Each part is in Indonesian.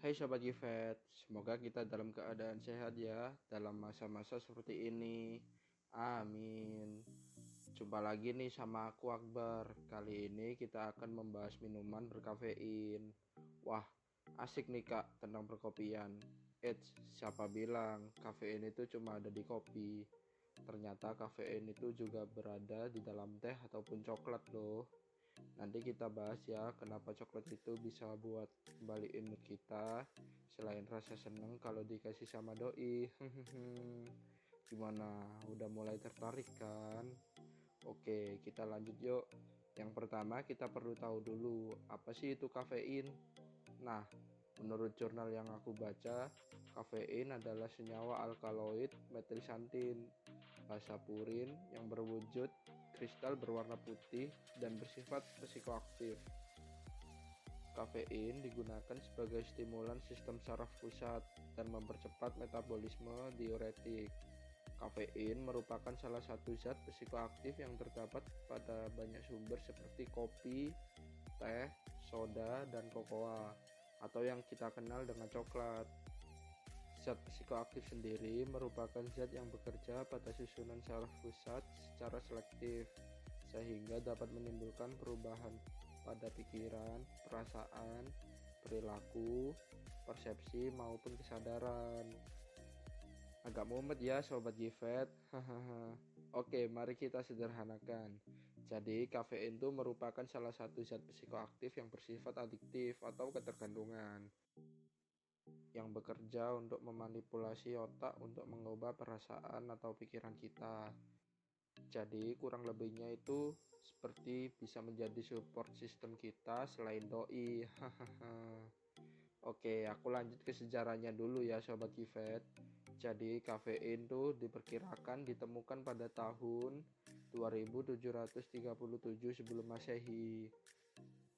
Hai Sobat Gifet, semoga kita dalam keadaan sehat ya dalam masa-masa seperti ini. Amin. Jumpa lagi nih sama aku Akbar. Kali ini kita akan membahas minuman berkafein. Wah, asik nih kak tentang perkopian. Eits, siapa bilang kafein itu cuma ada di kopi? Ternyata kafein itu juga berada di dalam teh ataupun coklat loh. Nanti kita bahas ya kenapa coklat itu bisa buat kembaliin mood kita selain rasa seneng kalau dikasih sama doi. Gimana? Udah mulai tertarik kan? Oke, kita lanjut yuk. Yang pertama kita perlu tahu dulu apa sih itu kafein. Nah, menurut jurnal yang aku baca, kafein adalah senyawa alkaloid metilsantin, basa purin yang berwujud kristal berwarna putih dan bersifat psikoaktif. Kafein digunakan sebagai stimulan sistem saraf pusat dan mempercepat metabolisme diuretik. Kafein merupakan salah satu zat psikoaktif yang terdapat pada banyak sumber seperti kopi, teh, soda, dan kokoa, atau yang kita kenal dengan coklat. Zat psikoaktif sendiri merupakan zat yang bekerja pada susunan saraf pusat secara selektif, sehingga dapat menimbulkan perubahan pada pikiran, perasaan, perilaku, persepsi, maupun kesadaran. Agak mumet ya sobat Gifet. Oke, mari kita sederhanakan. Jadi, kafein itu merupakan salah satu zat psikoaktif yang bersifat adiktif atau ketergantungan yang bekerja untuk memanipulasi otak untuk mengubah perasaan atau pikiran kita. Jadi kurang lebihnya itu seperti bisa menjadi support sistem kita selain doi. Oke, aku lanjut ke sejarahnya dulu ya sobat Kifet. Jadi kafein tuh diperkirakan ditemukan pada tahun 2737 sebelum Masehi.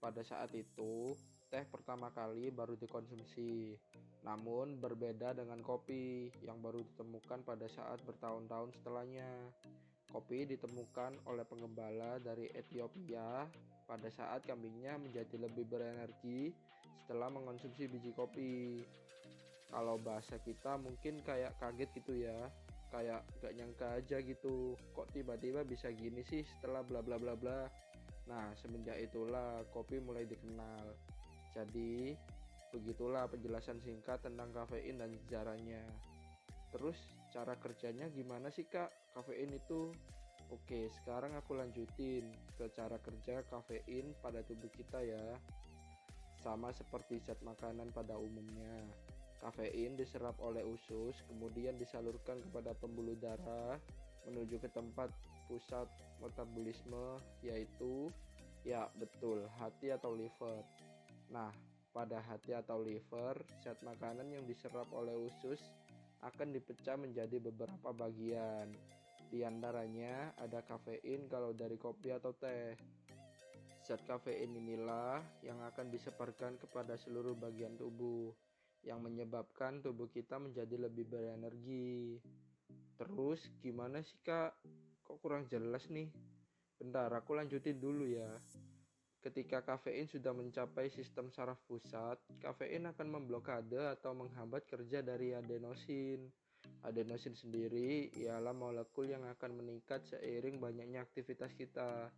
Pada saat itu, teh pertama kali baru dikonsumsi. Namun berbeda dengan kopi yang baru ditemukan pada saat bertahun-tahun setelahnya. Kopi ditemukan oleh pengembala dari Ethiopia pada saat kambingnya menjadi lebih berenergi setelah mengonsumsi biji kopi. Kalau bahasa kita mungkin kayak kaget gitu ya, kayak gak nyangka aja gitu, kok tiba-tiba bisa gini sih setelah bla bla bla bla. Nah, semenjak itulah kopi mulai dikenal. Jadi, begitulah penjelasan singkat tentang kafein dan sejarahnya. Terus, cara kerjanya gimana sih kak? Kafein itu Oke, sekarang aku lanjutin ke cara kerja kafein pada tubuh kita ya. Sama seperti zat makanan pada umumnya. Kafein diserap oleh usus, kemudian disalurkan kepada pembuluh darah menuju ke tempat pusat metabolisme yaitu ya betul hati atau liver. Nah, pada hati atau liver, zat makanan yang diserap oleh usus akan dipecah menjadi beberapa bagian. Di antaranya ada kafein kalau dari kopi atau teh. Zat kafein inilah yang akan disebarkan kepada seluruh bagian tubuh, yang menyebabkan tubuh kita menjadi lebih berenergi. Terus gimana sih kak? Kok kurang jelas nih? Bentar, aku lanjutin dulu ya. Ketika kafein sudah mencapai sistem saraf pusat, kafein akan memblokade atau menghambat kerja dari adenosin. Adenosin sendiri ialah molekul yang akan meningkat seiring banyaknya aktivitas kita,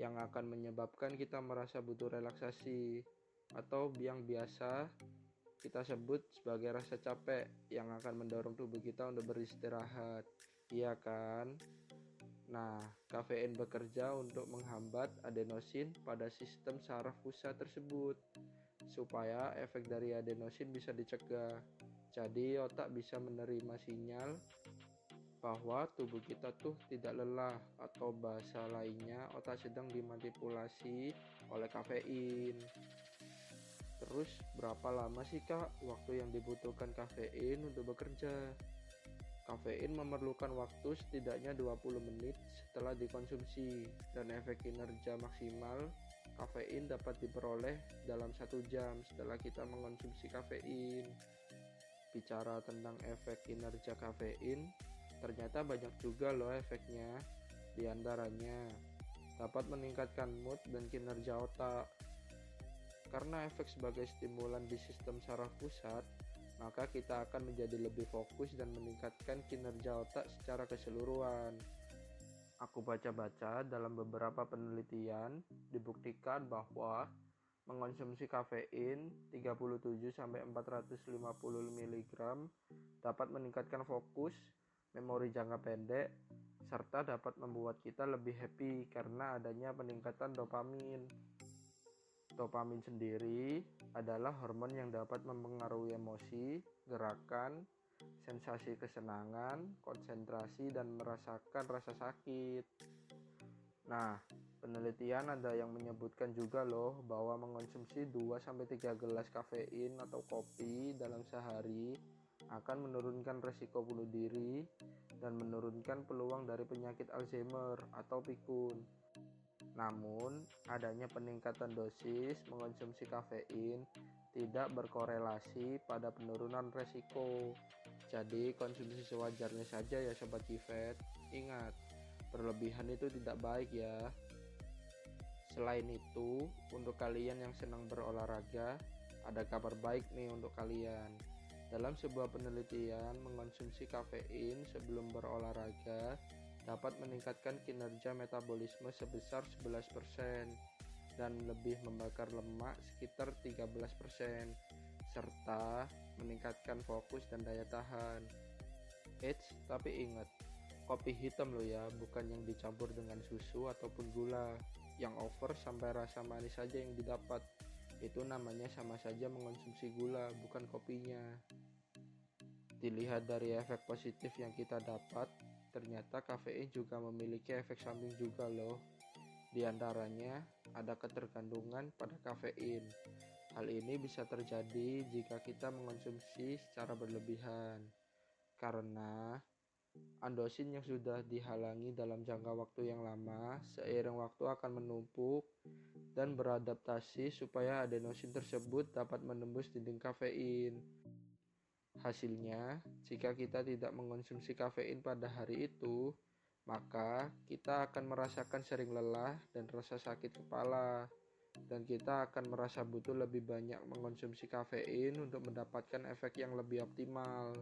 yang akan menyebabkan kita merasa butuh relaksasi, atau yang biasa kita sebut sebagai rasa capek yang akan mendorong tubuh kita untuk beristirahat. Iya kan? Nah, kafein bekerja untuk menghambat adenosin pada sistem saraf pusat tersebut supaya efek dari adenosin bisa dicegah. Jadi otak bisa menerima sinyal bahwa tubuh kita tuh tidak lelah atau bahasa lainnya otak sedang dimanipulasi oleh kafein. Terus berapa lama sih kak waktu yang dibutuhkan kafein untuk bekerja? Kafein memerlukan waktu setidaknya 20 menit setelah dikonsumsi dan efek kinerja maksimal kafein dapat diperoleh dalam satu jam setelah kita mengonsumsi kafein. Bicara tentang efek kinerja kafein, ternyata banyak juga loh efeknya. Di antaranya dapat meningkatkan mood dan kinerja otak. Karena efek sebagai stimulan di sistem saraf pusat, maka kita akan menjadi lebih fokus dan meningkatkan kinerja otak secara keseluruhan. Aku baca-baca dalam beberapa penelitian dibuktikan bahwa mengonsumsi kafein 37 sampai 450 mg dapat meningkatkan fokus, memori jangka pendek, serta dapat membuat kita lebih happy karena adanya peningkatan dopamin. Dopamin sendiri adalah hormon yang dapat mempengaruhi emosi, gerakan, sensasi kesenangan, konsentrasi, dan merasakan rasa sakit. Nah, penelitian ada yang menyebutkan juga loh bahwa mengonsumsi 2-3 gelas kafein atau kopi dalam sehari akan menurunkan resiko bunuh diri dan menurunkan peluang dari penyakit Alzheimer atau pikun. Namun, adanya peningkatan dosis mengonsumsi kafein tidak berkorelasi pada penurunan resiko. Jadi, konsumsi sewajarnya saja ya sobat Kifet. Ingat, berlebihan itu tidak baik ya. Selain itu, untuk kalian yang senang berolahraga, ada kabar baik nih untuk kalian. Dalam sebuah penelitian, mengonsumsi kafein sebelum berolahraga dapat meningkatkan kinerja metabolisme sebesar 11% dan lebih membakar lemak sekitar 13% serta meningkatkan fokus dan daya tahan. Eits, tapi ingat, kopi hitam loh ya, bukan yang dicampur dengan susu ataupun gula. Yang over sampai rasa manis saja yang didapat. Itu namanya sama saja mengonsumsi gula, bukan kopinya. Dilihat dari efek positif yang kita dapat, ternyata kafein juga memiliki efek samping juga loh. Di antaranya ada ketergantungan pada kafein. Hal ini bisa terjadi jika kita mengonsumsi secara berlebihan. Karena andosin yang sudah dihalangi dalam jangka waktu yang lama seiring waktu akan menumpuk dan beradaptasi supaya adenosin tersebut dapat menembus dinding kafein. Hasilnya, jika kita tidak mengonsumsi kafein pada hari itu, maka kita akan merasakan sering lelah dan rasa sakit kepala, dan kita akan merasa butuh lebih banyak mengonsumsi kafein untuk mendapatkan efek yang lebih optimal.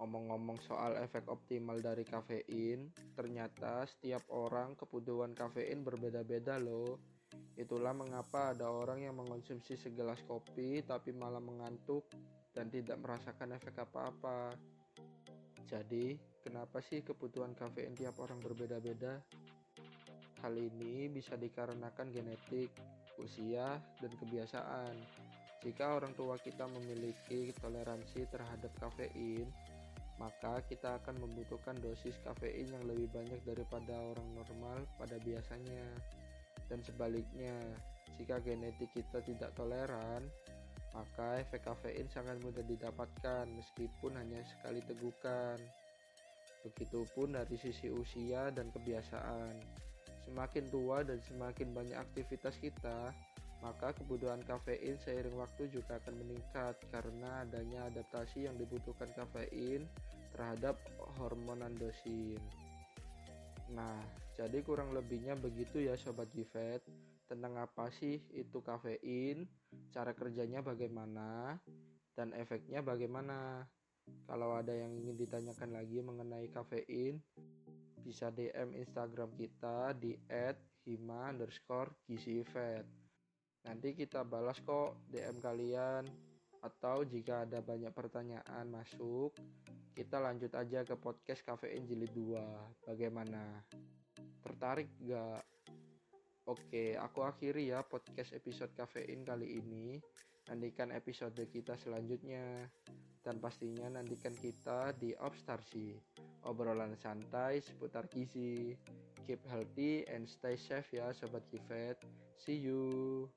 Ngomong-ngomong soal efek optimal dari kafein, ternyata setiap orang kebutuhan kafein berbeda-beda loh. Itulah mengapa ada orang yang mengonsumsi segelas kopi tapi malah mengantuk dan tidak merasakan efek apa-apa. Jadi, kenapa sih kebutuhan kafein tiap orang berbeda-beda? Hal ini bisa dikarenakan genetik, usia, dan kebiasaan. Jika orang tua kita memiliki toleransi terhadap kafein, maka kita akan membutuhkan dosis kafein yang lebih banyak daripada orang normal pada biasanya. Dan sebaliknya, jika genetik kita tidak toleran, maka efek kafein sangat mudah didapatkan meskipun hanya sekali tegukan. Begitupun dari sisi usia dan kebiasaan. Semakin tua dan semakin banyak aktivitas kita, maka kebutuhan kafein seiring waktu juga akan meningkat karena adanya adaptasi yang dibutuhkan kafein terhadap hormon andosin. Nah, jadi kurang lebihnya begitu ya sobat Gifet tentang apa sih itu kafein, cara kerjanya bagaimana, dan efeknya bagaimana. Kalau ada yang ingin ditanyakan lagi mengenai kafein, bisa DM Instagram kita di @hima underscore Nanti kita balas kok DM kalian. Atau jika ada banyak pertanyaan masuk, kita lanjut aja ke podcast Kafein Jilid 2. Bagaimana? Tertarik gak? Oke, aku akhiri ya podcast episode kafein kali ini. Nantikan episode kita selanjutnya. Dan pastinya nantikan kita di Obstarsi. Obrolan santai seputar gizi. Keep healthy and stay safe ya Sobat Kifet. See you.